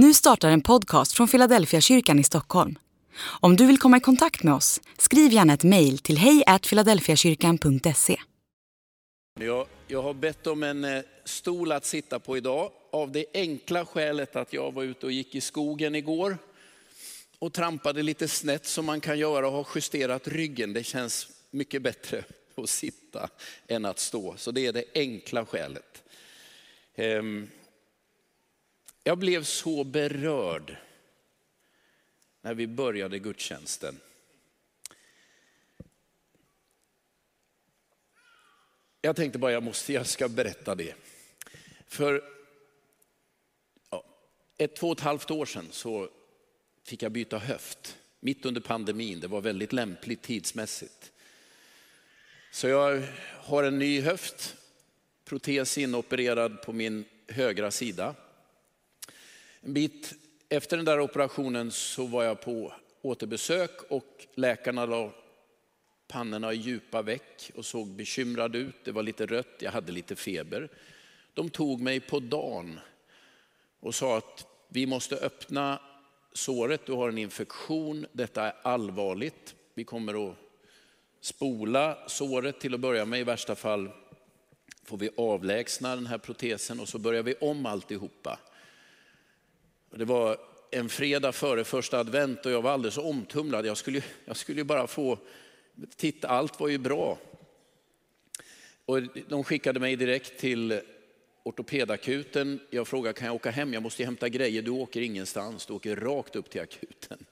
Nu startar en podcast från Philadelphia kyrkan i Stockholm. Om du vill komma i kontakt med oss, skriv gärna ett mejl till hejfiladelfiakyrkan.se. Jag, jag har bett om en eh, stol att sitta på idag av det enkla skälet att jag var ute och gick i skogen igår och trampade lite snett som man kan göra och har justerat ryggen. Det känns mycket bättre att sitta än att stå. Så det är det enkla skälet. Ehm, jag blev så berörd när vi började gudstjänsten. Jag tänkte bara jag måste, jag ska berätta det. För ja, ett, två och ett halvt år sedan så fick jag byta höft. Mitt under pandemin, det var väldigt lämpligt tidsmässigt. Så jag har en ny höft, protes inopererad på min högra sida. En bit efter den där operationen så var jag på återbesök och läkarna la pannorna i djupa veck och såg bekymrade ut. Det var lite rött, jag hade lite feber. De tog mig på dagen och sa att vi måste öppna såret, du har en infektion, detta är allvarligt. Vi kommer att spola såret till att börja med, i värsta fall får vi avlägsna den här protesen och så börjar vi om alltihopa. Det var en fredag före första advent och jag var alldeles omtumlad. Jag skulle, jag skulle bara få titta, allt var ju bra. Och de skickade mig direkt till ortopedakuten. Jag frågade, kan jag åka hem? Jag måste hämta grejer. Du åker ingenstans, du åker rakt upp till akuten.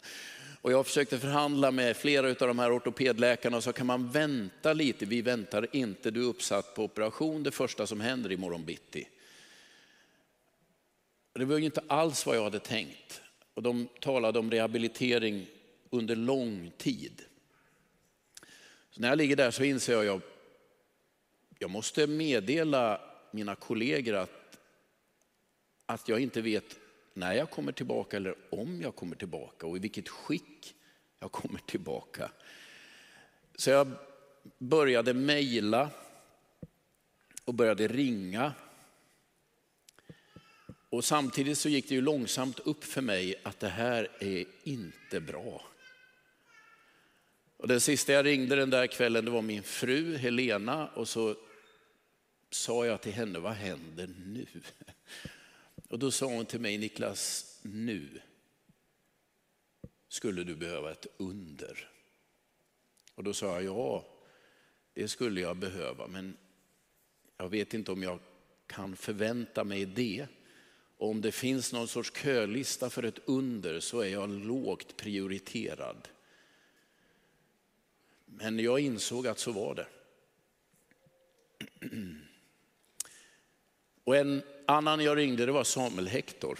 Och jag försökte förhandla med flera av de här ortopedläkarna och sa, kan man vänta lite? Vi väntar inte, du är uppsatt på operation, det första som händer imorgon bitti. Det var inte alls vad jag hade tänkt. Och de talade om rehabilitering under lång tid. Så när jag ligger där så inser jag att jag, jag måste meddela mina kollegor att, att jag inte vet när jag kommer tillbaka eller om jag kommer tillbaka och i vilket skick jag kommer tillbaka. Så jag började mejla och började ringa och samtidigt så gick det ju långsamt upp för mig att det här är inte bra. Och den sista jag ringde den där kvällen det var min fru Helena och så sa jag till henne, vad händer nu? Och då sa hon till mig, Niklas, nu skulle du behöva ett under. Och då sa jag, ja, det skulle jag behöva, men jag vet inte om jag kan förvänta mig det. Och om det finns någon sorts kölista för ett under så är jag lågt prioriterad. Men jag insåg att så var det. Och en annan jag ringde det var Samuel Hector.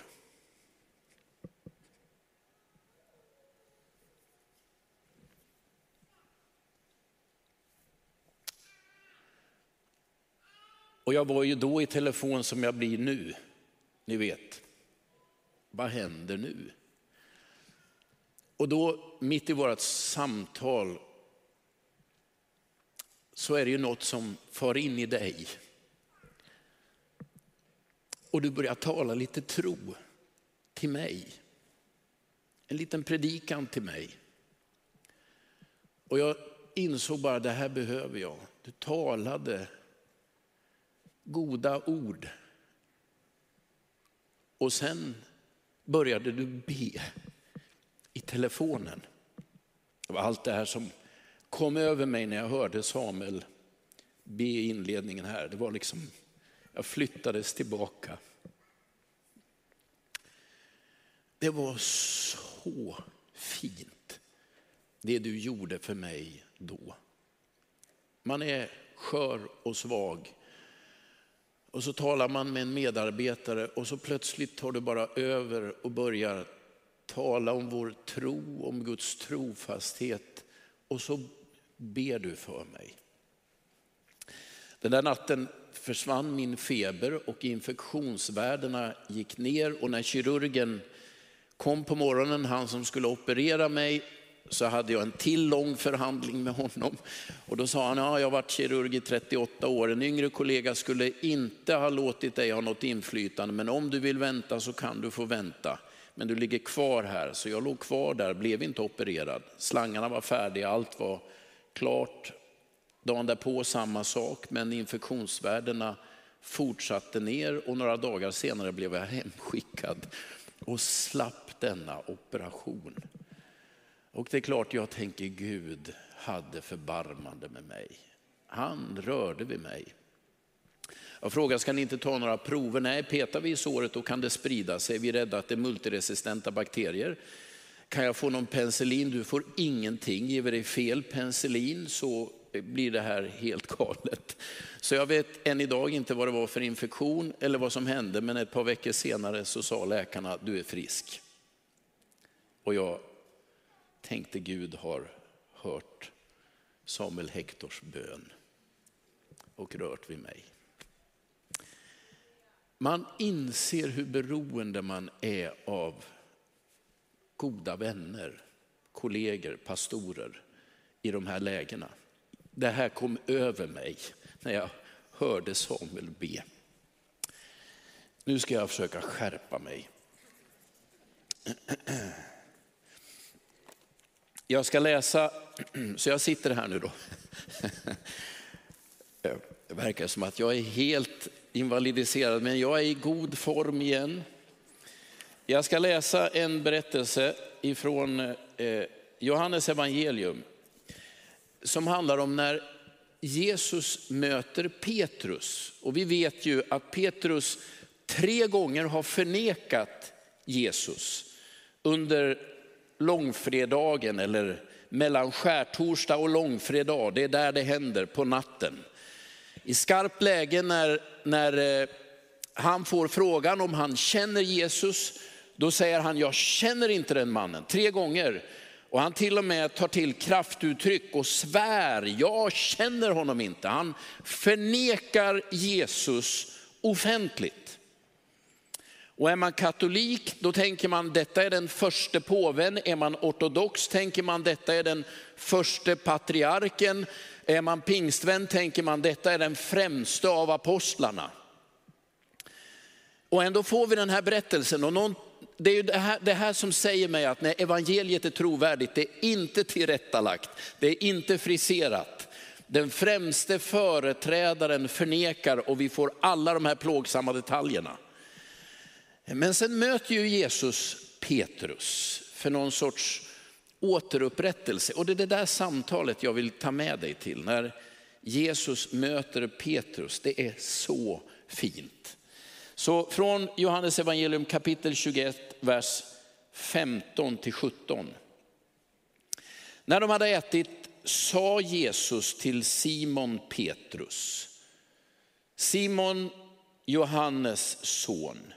Och jag var ju då i telefon som jag blir nu. Ni vet, vad händer nu? Och då mitt i vårt samtal så är det ju något som far in i dig. Och du börjar tala lite tro till mig. En liten predikan till mig. Och jag insåg bara det här behöver jag. Du talade goda ord och sen började du be i telefonen. Det var allt det här som kom över mig när jag hörde Samuel be i inledningen här. Det var liksom, jag flyttades tillbaka. Det var så fint det du gjorde för mig då. Man är skör och svag och så talar man med en medarbetare och så plötsligt tar du bara över och börjar tala om vår tro, om Guds trofasthet. Och så ber du för mig. Den där natten försvann min feber och infektionsvärdena gick ner och när kirurgen kom på morgonen, han som skulle operera mig, så hade jag en till lång förhandling med honom. Och då sa han, ja, jag har varit kirurg i 38 år. En yngre kollega skulle inte ha låtit dig ha något inflytande, men om du vill vänta så kan du få vänta. Men du ligger kvar här, så jag låg kvar där, blev inte opererad. Slangarna var färdiga, allt var klart. Dagen därpå samma sak, men infektionsvärdena fortsatte ner och några dagar senare blev jag hemskickad och slapp denna operation. Och det är klart jag tänker Gud hade förbarmande med mig. Han rörde vid mig. Jag frågar, ska ni inte ta några prover? Nej, petar vi i såret då kan det sprida sig. Vi är rädda att det är multiresistenta bakterier. Kan jag få någon penicillin? Du får ingenting. Ger vi dig fel penicillin så blir det här helt galet. Så jag vet än idag inte vad det var för infektion eller vad som hände, men ett par veckor senare så sa läkarna, du är frisk. Och jag tänkte Gud har hört Samuel Hektors bön och rört vid mig. Man inser hur beroende man är av goda vänner, kollegor, pastorer i de här lägena. Det här kom över mig när jag hörde Samuel be. Nu ska jag försöka skärpa mig. Jag ska läsa, så jag sitter här nu då. Eh, det verkar som att jag är helt invalidiserad, men jag är i god form igen. Jag ska läsa en berättelse ifrån eh, Johannes evangelium som handlar om när Jesus möter Petrus. Och vi vet ju att Petrus tre gånger har förnekat Jesus under långfredagen eller mellan skärtorsdag och långfredag. Det är där det händer på natten. I skarpt läge när, när eh, han får frågan om han känner Jesus, då säger han jag känner inte den mannen. Tre gånger och han till och med tar till kraftuttryck och svär, jag känner honom inte. Han förnekar Jesus offentligt. Och är man katolik, då tänker man detta är den första påven. Är man ortodox tänker man detta är den första patriarken. Är man pingstvän tänker man detta är den främste av apostlarna. Och ändå får vi den här berättelsen och någon det är det här, det här som säger mig att när evangeliet är trovärdigt, det är inte tillrättalagt, det är inte friserat. Den främste företrädaren förnekar och vi får alla de här plågsamma detaljerna. Men sen möter ju Jesus Petrus för någon sorts återupprättelse. Och det är det där samtalet jag vill ta med dig till. När Jesus möter Petrus, det är så fint. Så från Johannes evangelium kapitel 21, vers 15 till 17. När de hade ätit sa Jesus till Simon Petrus, Simon Johannes son,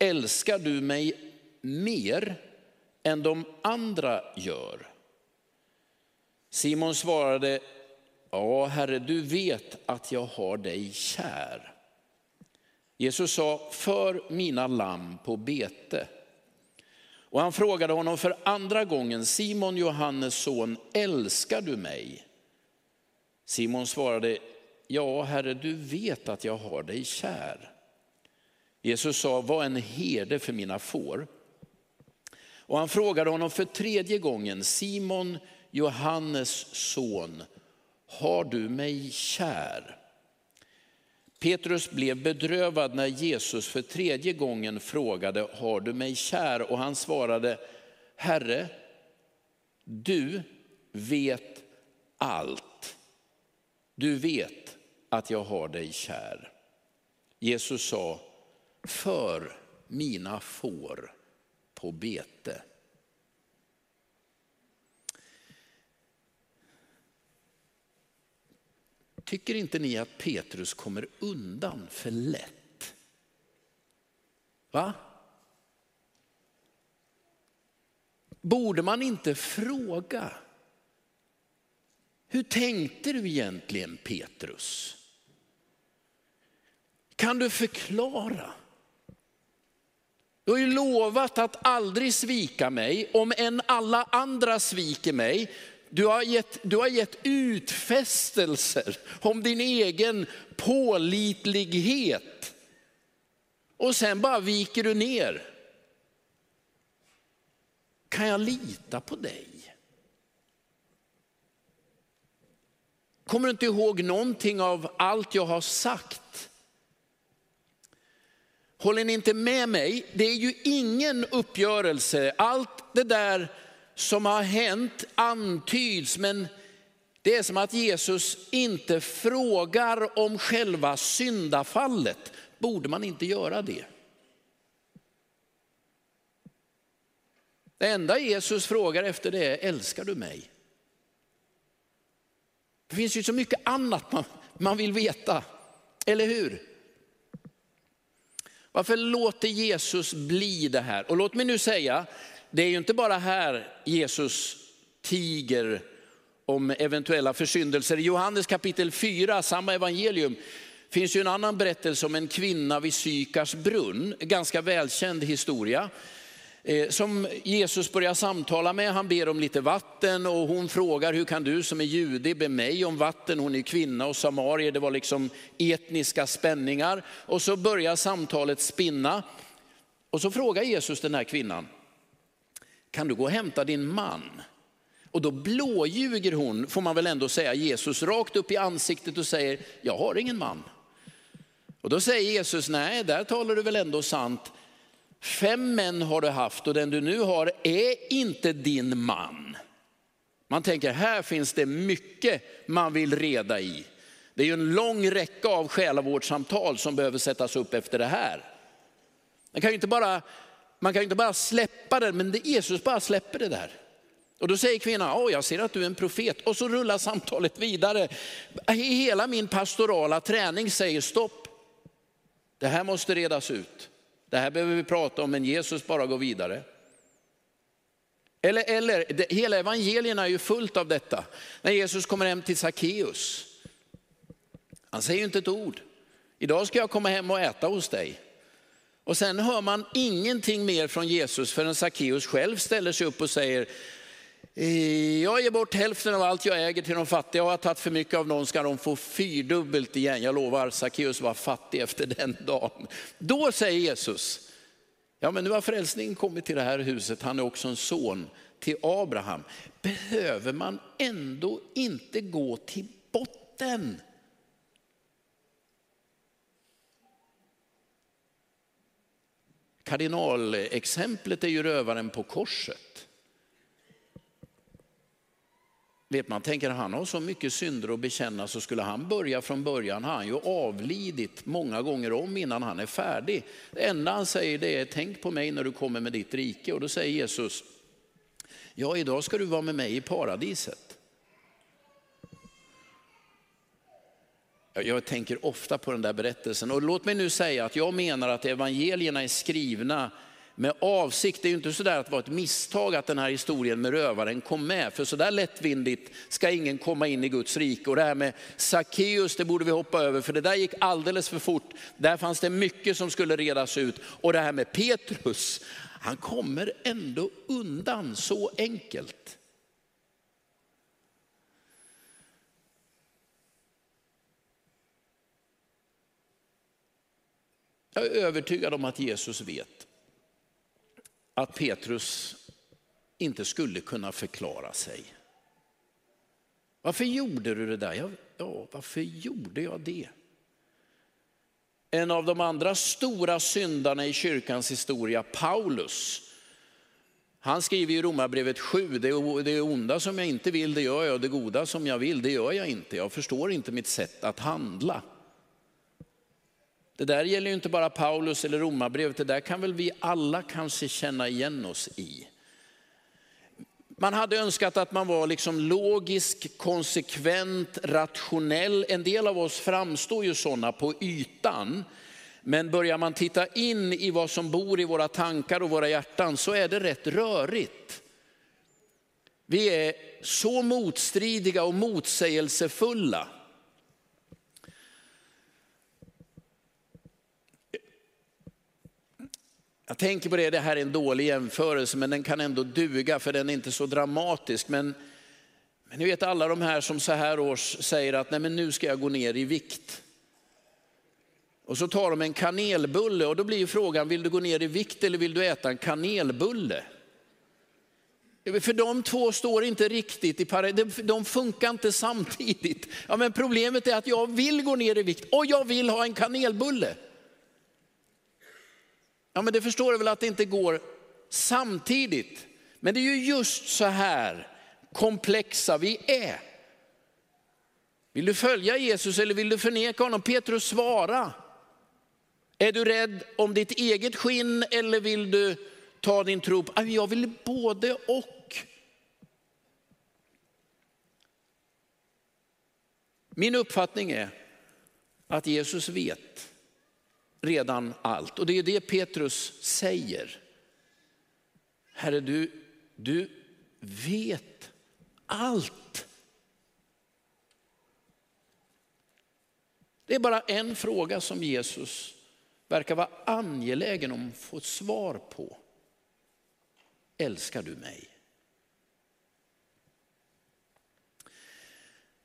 älskar du mig mer än de andra gör? Simon svarade, ja herre du vet att jag har dig kär. Jesus sa, för mina lamm på bete. Och han frågade honom för andra gången, Simon Johannes son, älskar du mig? Simon svarade, ja herre du vet att jag har dig kär. Jesus sa, var en herde för mina får. Och han frågade honom för tredje gången, Simon Johannes son, har du mig kär? Petrus blev bedrövad när Jesus för tredje gången frågade, har du mig kär? Och han svarade, Herre, du vet allt. Du vet att jag har dig kär. Jesus sa, för mina får på bete. Tycker inte ni att Petrus kommer undan för lätt? Va? Borde man inte fråga? Hur tänkte du egentligen Petrus? Kan du förklara? Du har ju lovat att aldrig svika mig, om än alla andra sviker mig. Du har gett, du har gett utfästelser om din egen pålitlighet. Och sen bara viker du ner. Kan jag lita på dig? Kommer du inte ihåg någonting av allt jag har sagt? Håller ni inte med mig? Det är ju ingen uppgörelse. Allt det där som har hänt antyds, men det är som att Jesus inte frågar om själva syndafallet. Borde man inte göra det? Det enda Jesus frågar efter det är, älskar du mig? Det finns ju så mycket annat man, man vill veta, eller hur? Varför låter Jesus bli det här? Och låt mig nu säga, det är ju inte bara här Jesus tiger om eventuella försyndelser. I Johannes kapitel 4, samma evangelium, finns ju en annan berättelse om en kvinna vid Sykars brunn, ganska välkänd historia. Eh, som Jesus börjar samtala med. Han ber om lite vatten och hon frågar hur kan du som är jude be mig om vatten? Hon är kvinna och samarier, det var liksom etniska spänningar. Och så börjar samtalet spinna. Och så frågar Jesus den här kvinnan, kan du gå och hämta din man? Och då blåljuger hon, får man väl ändå säga, Jesus rakt upp i ansiktet och säger, jag har ingen man. Och då säger Jesus, nej, där talar du väl ändå sant. Fem män har du haft och den du nu har är inte din man. Man tänker, här finns det mycket man vill reda i. Det är ju en lång räcka av själavårdssamtal som behöver sättas upp efter det här. Man kan ju inte bara, man kan inte bara släppa det, men Jesus bara släpper det där. Och då säger kvinnan, oh, jag ser att du är en profet. Och så rullar samtalet vidare. Hela min pastorala träning säger stopp. Det här måste redas ut. Det här behöver vi prata om, men Jesus bara går vidare. Eller, eller det, hela evangelierna är ju fullt av detta. När Jesus kommer hem till Sackeus. Han säger ju inte ett ord. Idag ska jag komma hem och äta hos dig. Och sen hör man ingenting mer från Jesus förrän Sackeus själv ställer sig upp och säger, Eh, jag ger bort hälften av allt jag äger till de fattiga. Har jag tagit för mycket av någon ska de få fyrdubbelt igen. Jag lovar, Sackeus var fattig efter den dagen. Då säger Jesus, ja men nu har frälsningen kommit till det här huset. Han är också en son till Abraham. Behöver man ändå inte gå till botten? Kardinalexemplet är ju rövaren på korset. Vet man tänker han har så mycket synder att bekänna så skulle han börja från början har han ju avlidit många gånger om innan han är färdig. Det enda han säger det är tänk på mig när du kommer med ditt rike och då säger Jesus ja idag ska du vara med mig i paradiset. Jag tänker ofta på den där berättelsen och låt mig nu säga att jag menar att evangelierna är skrivna med avsikt. Det är ju inte sådär att det var ett misstag att den här historien med rövaren kom med. För sådär lättvindigt ska ingen komma in i Guds rike. Och det här med Sackeus, det borde vi hoppa över för det där gick alldeles för fort. Där fanns det mycket som skulle redas ut. Och det här med Petrus, han kommer ändå undan så enkelt. Jag är övertygad om att Jesus vet att Petrus inte skulle kunna förklara sig. Varför gjorde du det där? Ja, ja, varför gjorde jag det? En av de andra stora syndarna i kyrkans historia, Paulus, han skriver i Romarbrevet 7, det onda som jag inte vill det gör jag, det goda som jag vill det gör jag inte. Jag förstår inte mitt sätt att handla. Det där gäller ju inte bara Paulus eller Romarbrevet, det där kan väl vi alla kanske känna igen oss i. Man hade önskat att man var liksom logisk, konsekvent, rationell. En del av oss framstår ju sådana på ytan. Men börjar man titta in i vad som bor i våra tankar och våra hjärtan så är det rätt rörigt. Vi är så motstridiga och motsägelsefulla. Jag tänker på det, det här är en dålig jämförelse men den kan ändå duga för den är inte så dramatisk. Men, men ni vet alla de här som så här års säger att Nej, men nu ska jag gå ner i vikt. Och så tar de en kanelbulle och då blir frågan, vill du gå ner i vikt eller vill du äta en kanelbulle? För de två står inte riktigt i parallell, de funkar inte samtidigt. Ja, men problemet är att jag vill gå ner i vikt och jag vill ha en kanelbulle. Ja, men det förstår du väl att det inte går samtidigt. Men det är ju just så här komplexa vi är. Vill du följa Jesus eller vill du förneka honom? Petrus svara. Är du rädd om ditt eget skinn eller vill du ta din tro på, jag vill både och. Min uppfattning är att Jesus vet redan allt. Och det är det Petrus säger. Herre, du, du vet allt. Det är bara en fråga som Jesus verkar vara angelägen om att få ett svar på. Älskar du mig?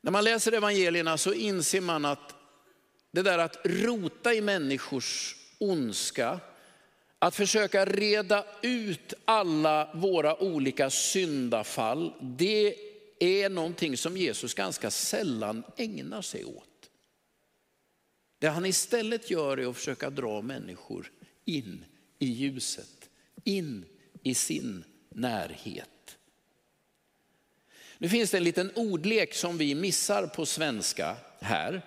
När man läser evangelierna så inser man att det där att rota i människors ondska, att försöka reda ut alla våra olika syndafall, det är någonting som Jesus ganska sällan ägnar sig åt. Det han istället gör är att försöka dra människor in i ljuset, in i sin närhet. Nu finns det en liten ordlek som vi missar på svenska här.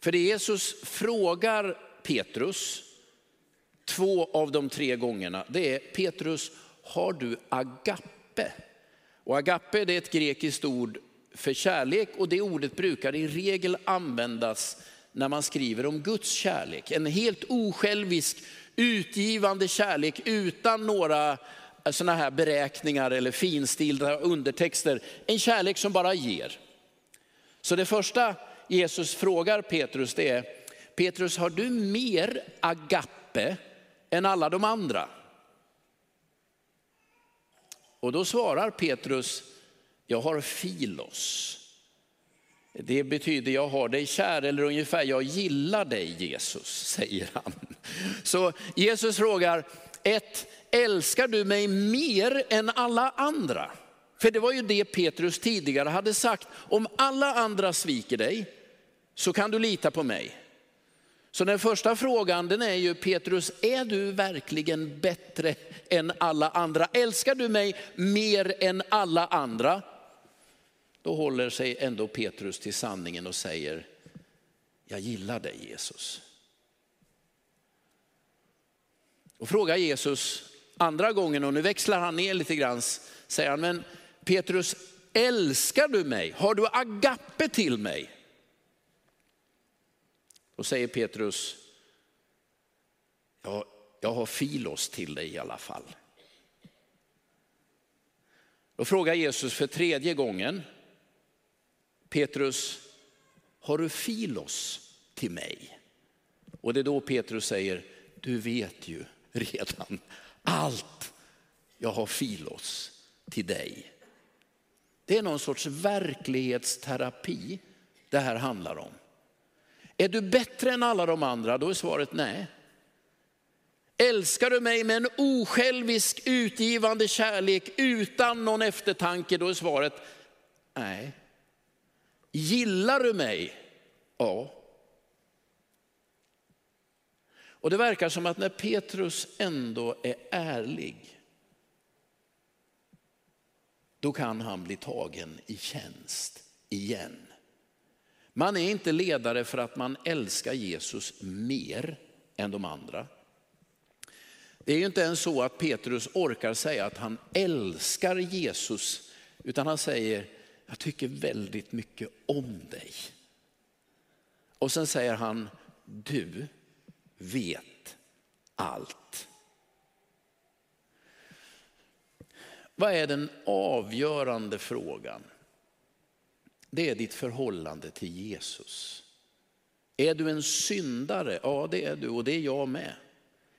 För det Jesus frågar Petrus två av de tre gångerna, det är Petrus, har du agape? Och agape det är ett grekiskt ord för kärlek och det ordet brukar i regel användas när man skriver om Guds kärlek. En helt osjälvisk, utgivande kärlek utan några eh, sådana här beräkningar eller finstilta undertexter. En kärlek som bara ger. Så det första Jesus frågar Petrus det är, Petrus har du mer agape än alla de andra? Och då svarar Petrus, jag har filos. Det betyder jag har dig kär eller ungefär jag gillar dig Jesus, säger han. Så Jesus frågar, ett, älskar du mig mer än alla andra? För det var ju det Petrus tidigare hade sagt, om alla andra sviker dig så kan du lita på mig. Så den första frågan den är ju Petrus, är du verkligen bättre än alla andra? Älskar du mig mer än alla andra? Då håller sig ändå Petrus till sanningen och säger, jag gillar dig Jesus. Och frågar Jesus andra gången, och nu växlar han ner lite grann, säger han, men Petrus, älskar du mig? Har du agape till mig? Då säger Petrus, ja, jag har filos till dig i alla fall. Då frågar Jesus för tredje gången, Petrus, har du filos till mig? Och det är då Petrus säger, du vet ju redan allt. Jag har filos till dig. Det är någon sorts verklighetsterapi det här handlar om. Är du bättre än alla de andra? Då är svaret nej. Älskar du mig med en osjälvisk utgivande kärlek utan någon eftertanke? Då är svaret nej. Gillar du mig? Ja. Och det verkar som att när Petrus ändå är ärlig, då kan han bli tagen i tjänst igen. Man är inte ledare för att man älskar Jesus mer än de andra. Det är ju inte ens så att Petrus orkar säga att han älskar Jesus, utan han säger, jag tycker väldigt mycket om dig. Och sen säger han, du vet allt. Vad är den avgörande frågan? Det är ditt förhållande till Jesus. Är du en syndare? Ja, det är du och det är jag med.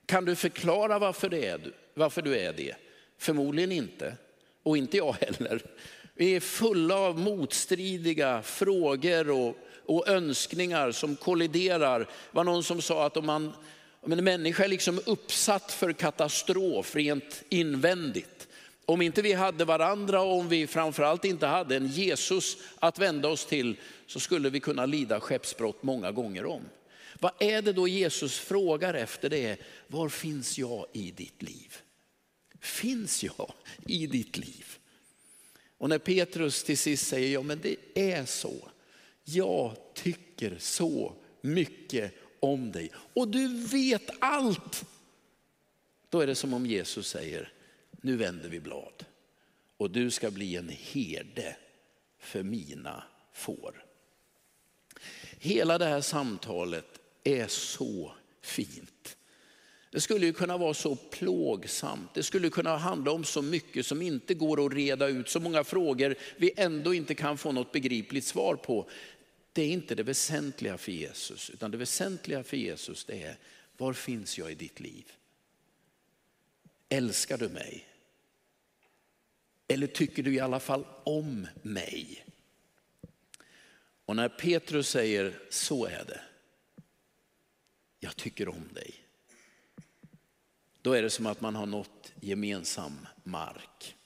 Kan du förklara varför, det är, varför du är det? Förmodligen inte, och inte jag heller. Vi är fulla av motstridiga frågor och, och önskningar som kolliderar. Det var någon som sa att om, man, om en människa är liksom uppsatt för katastrof rent invändigt, om inte vi hade varandra och om vi framförallt inte hade en Jesus att vända oss till så skulle vi kunna lida skeppsbrott många gånger om. Vad är det då Jesus frågar efter? Det är, var finns jag i ditt liv? Finns jag i ditt liv? Och när Petrus till sist säger, ja men det är så. Jag tycker så mycket om dig och du vet allt. Då är det som om Jesus säger, nu vänder vi blad och du ska bli en herde för mina får. Hela det här samtalet är så fint. Det skulle ju kunna vara så plågsamt. Det skulle kunna handla om så mycket som inte går att reda ut, så många frågor vi ändå inte kan få något begripligt svar på. Det är inte det väsentliga för Jesus, utan det väsentliga för Jesus det är, var finns jag i ditt liv? Älskar du mig? Eller tycker du i alla fall om mig? Och när Petrus säger, så är det, jag tycker om dig. Då är det som att man har nått gemensam mark.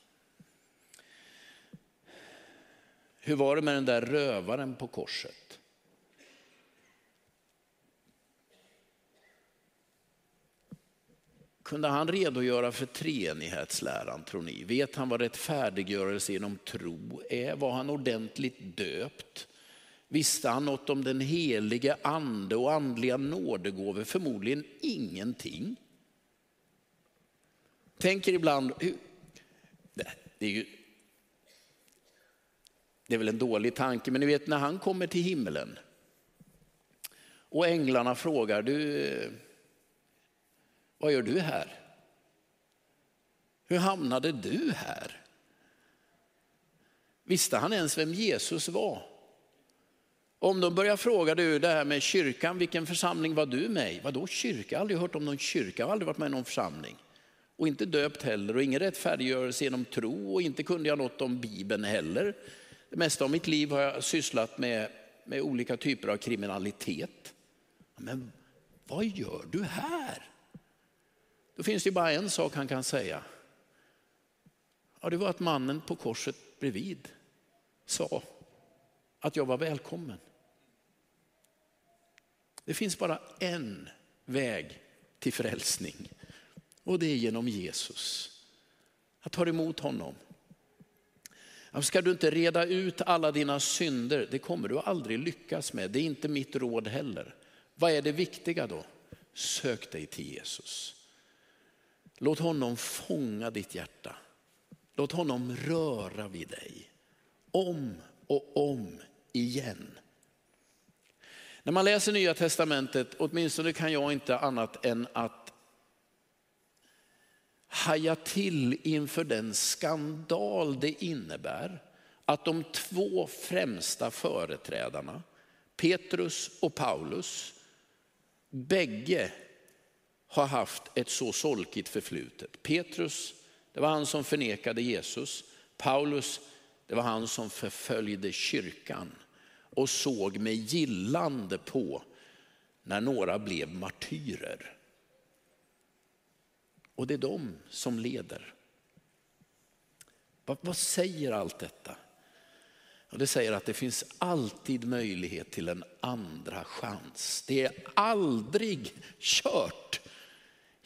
Hur var det med den där rövaren på korset? Kunde han redogöra för treenighetsläran tror ni? Vet han vad rättfärdiggörelse genom tro är? Var han ordentligt döpt? Visste han något om den helige ande och andliga nådegåvor? Förmodligen ingenting. Tänker ibland, det är, ju, det är väl en dålig tanke, men ni vet när han kommer till himlen och änglarna frågar, du, vad gör du här? Hur hamnade du här? Visste han ens vem Jesus var? Om de börjar fråga du det här med kyrkan, vilken församling var du med i? Vadå kyrka? Jag har aldrig hört om någon kyrka, jag har aldrig varit med i någon församling. Och inte döpt heller och ingen rättfärdiggörelse genom tro och inte kunde jag något om Bibeln heller. Det mesta av mitt liv har jag sysslat med, med olika typer av kriminalitet. Men vad gör du här? Då finns det bara en sak han kan säga. Ja, det var att mannen på korset bredvid sa att jag var välkommen. Det finns bara en väg till frälsning och det är genom Jesus. Att ta emot honom. Ska du inte reda ut alla dina synder, det kommer du aldrig lyckas med. Det är inte mitt råd heller. Vad är det viktiga då? Sök dig till Jesus. Låt honom fånga ditt hjärta. Låt honom röra vid dig. Om och om igen. När man läser Nya Testamentet, åtminstone kan jag inte annat än att haja till inför den skandal det innebär att de två främsta företrädarna, Petrus och Paulus, bägge har haft ett så solkigt förflutet. Petrus, det var han som förnekade Jesus. Paulus, det var han som förföljde kyrkan och såg med gillande på när några blev martyrer. Och det är de som leder. Vad, vad säger allt detta? Och det säger att det finns alltid möjlighet till en andra chans. Det är aldrig kört.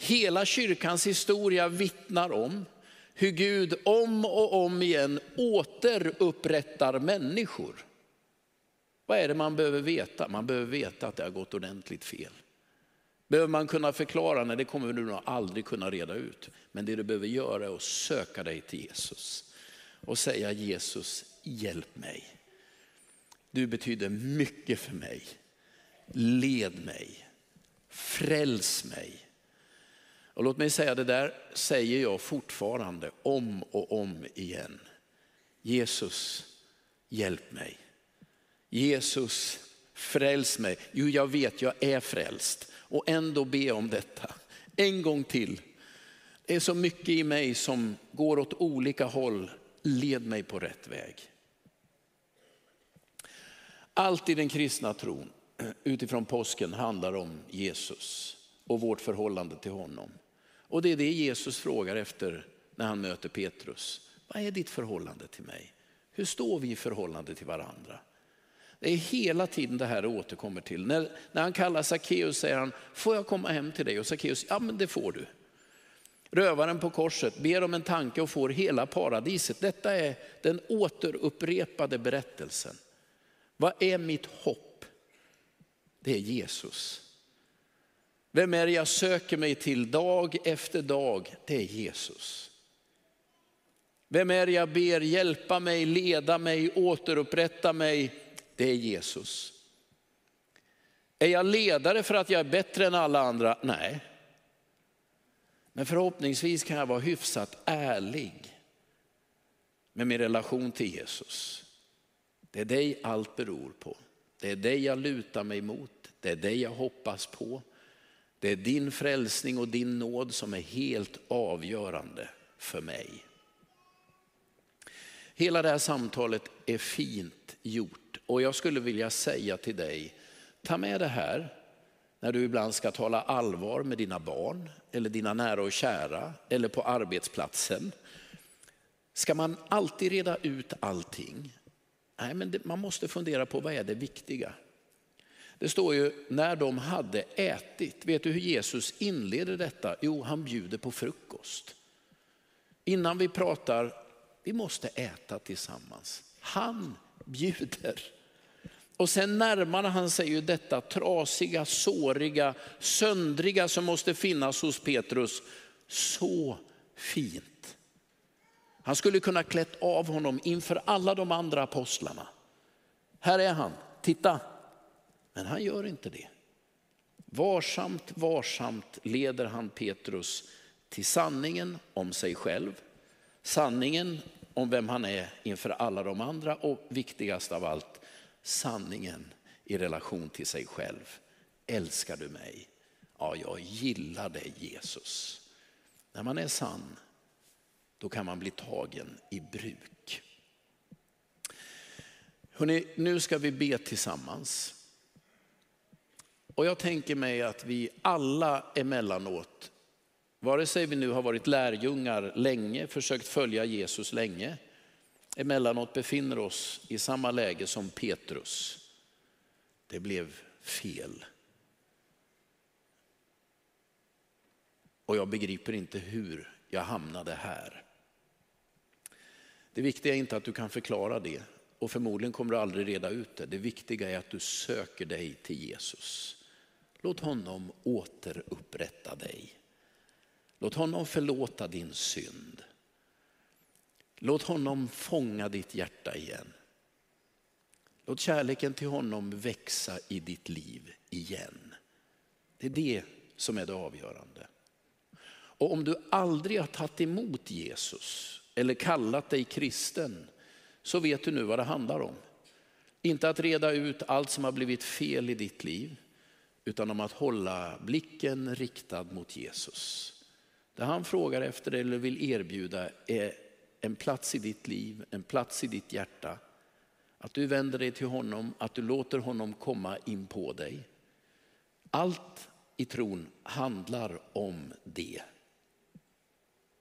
Hela kyrkans historia vittnar om hur Gud om och om igen återupprättar människor. Vad är det man behöver veta? Man behöver veta att det har gått ordentligt fel. Behöver man kunna förklara? Nej, det kommer du nog aldrig kunna reda ut. Men det du behöver göra är att söka dig till Jesus och säga Jesus, hjälp mig. Du betyder mycket för mig. Led mig, fräls mig. Och låt mig säga det där säger jag fortfarande om och om igen. Jesus, hjälp mig. Jesus, fräls mig. Jo, jag vet, jag är frälst och ändå be om detta. En gång till. Det är så mycket i mig som går åt olika håll. Led mig på rätt väg. Allt i den kristna tron utifrån påsken handlar om Jesus och vårt förhållande till honom. Och det är det Jesus frågar efter när han möter Petrus. Vad är ditt förhållande till mig? Hur står vi i förhållande till varandra? Det är hela tiden det här återkommer till. När, när han kallar Sackeus säger han, får jag komma hem till dig? Och Sackeus, ja men det får du. Rövaren på korset ber om en tanke och får hela paradiset. Detta är den återupprepade berättelsen. Vad är mitt hopp? Det är Jesus. Vem är det jag söker mig till dag efter dag? Det är Jesus. Vem är det jag ber hjälpa mig, leda mig, återupprätta mig? Det är Jesus. Är jag ledare för att jag är bättre än alla andra? Nej. Men förhoppningsvis kan jag vara hyfsat ärlig med min relation till Jesus. Det är dig allt beror på. Det är dig jag lutar mig mot. Det är dig jag hoppas på. Det är din frälsning och din nåd som är helt avgörande för mig. Hela det här samtalet är fint gjort och jag skulle vilja säga till dig, ta med det här när du ibland ska tala allvar med dina barn eller dina nära och kära eller på arbetsplatsen. Ska man alltid reda ut allting? Nej, men man måste fundera på vad är det viktiga? Det står ju när de hade ätit. Vet du hur Jesus inleder detta? Jo, han bjuder på frukost. Innan vi pratar, vi måste äta tillsammans. Han bjuder. Och sen närmar han sig ju detta trasiga, såriga, söndriga som måste finnas hos Petrus. Så fint. Han skulle kunna klätt av honom inför alla de andra apostlarna. Här är han, titta. Men han gör inte det. Varsamt, varsamt leder han Petrus till sanningen om sig själv, sanningen om vem han är inför alla de andra och viktigast av allt, sanningen i relation till sig själv. Älskar du mig? Ja, jag gillar dig Jesus. När man är sann, då kan man bli tagen i bruk. Hörrni, nu ska vi be tillsammans. Och jag tänker mig att vi alla emellanåt, vare sig vi nu har varit lärjungar länge, försökt följa Jesus länge, emellanåt befinner oss i samma läge som Petrus. Det blev fel. Och jag begriper inte hur jag hamnade här. Det viktiga är inte att du kan förklara det och förmodligen kommer du aldrig reda ut det. Det viktiga är att du söker dig till Jesus. Låt honom återupprätta dig. Låt honom förlåta din synd. Låt honom fånga ditt hjärta igen. Låt kärleken till honom växa i ditt liv igen. Det är det som är det avgörande. Och om du aldrig har tagit emot Jesus eller kallat dig kristen så vet du nu vad det handlar om. Inte att reda ut allt som har blivit fel i ditt liv utan om att hålla blicken riktad mot Jesus. Det han frågar efter eller vill erbjuda är en plats i ditt liv, en plats i ditt hjärta. Att du vänder dig till honom, att du låter honom komma in på dig. Allt i tron handlar om det.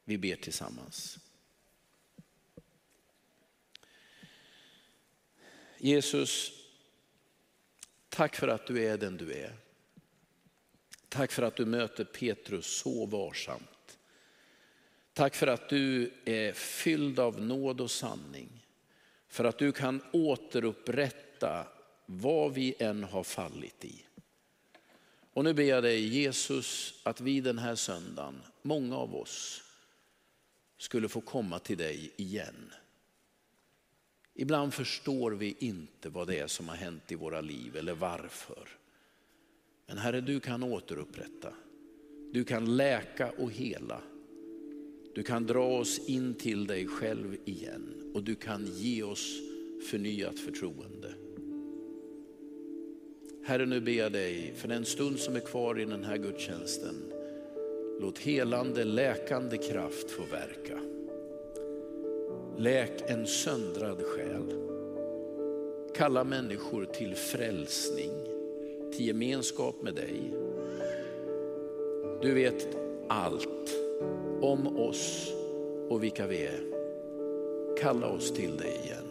Vi ber tillsammans. Jesus, tack för att du är den du är. Tack för att du möter Petrus så varsamt. Tack för att du är fylld av nåd och sanning. För att du kan återupprätta vad vi än har fallit i. Och nu ber jag dig Jesus att vi den här söndagen, många av oss, skulle få komma till dig igen. Ibland förstår vi inte vad det är som har hänt i våra liv eller varför. Men Herre, du kan återupprätta. Du kan läka och hela. Du kan dra oss in till dig själv igen och du kan ge oss förnyat förtroende. Herre, nu ber jag dig för den stund som är kvar i den här gudstjänsten. Låt helande, läkande kraft få verka. Läk en söndrad själ. Kalla människor till frälsning, till gemenskap med dig. Du vet allt om oss och vilka vi är. Kalla oss till dig igen.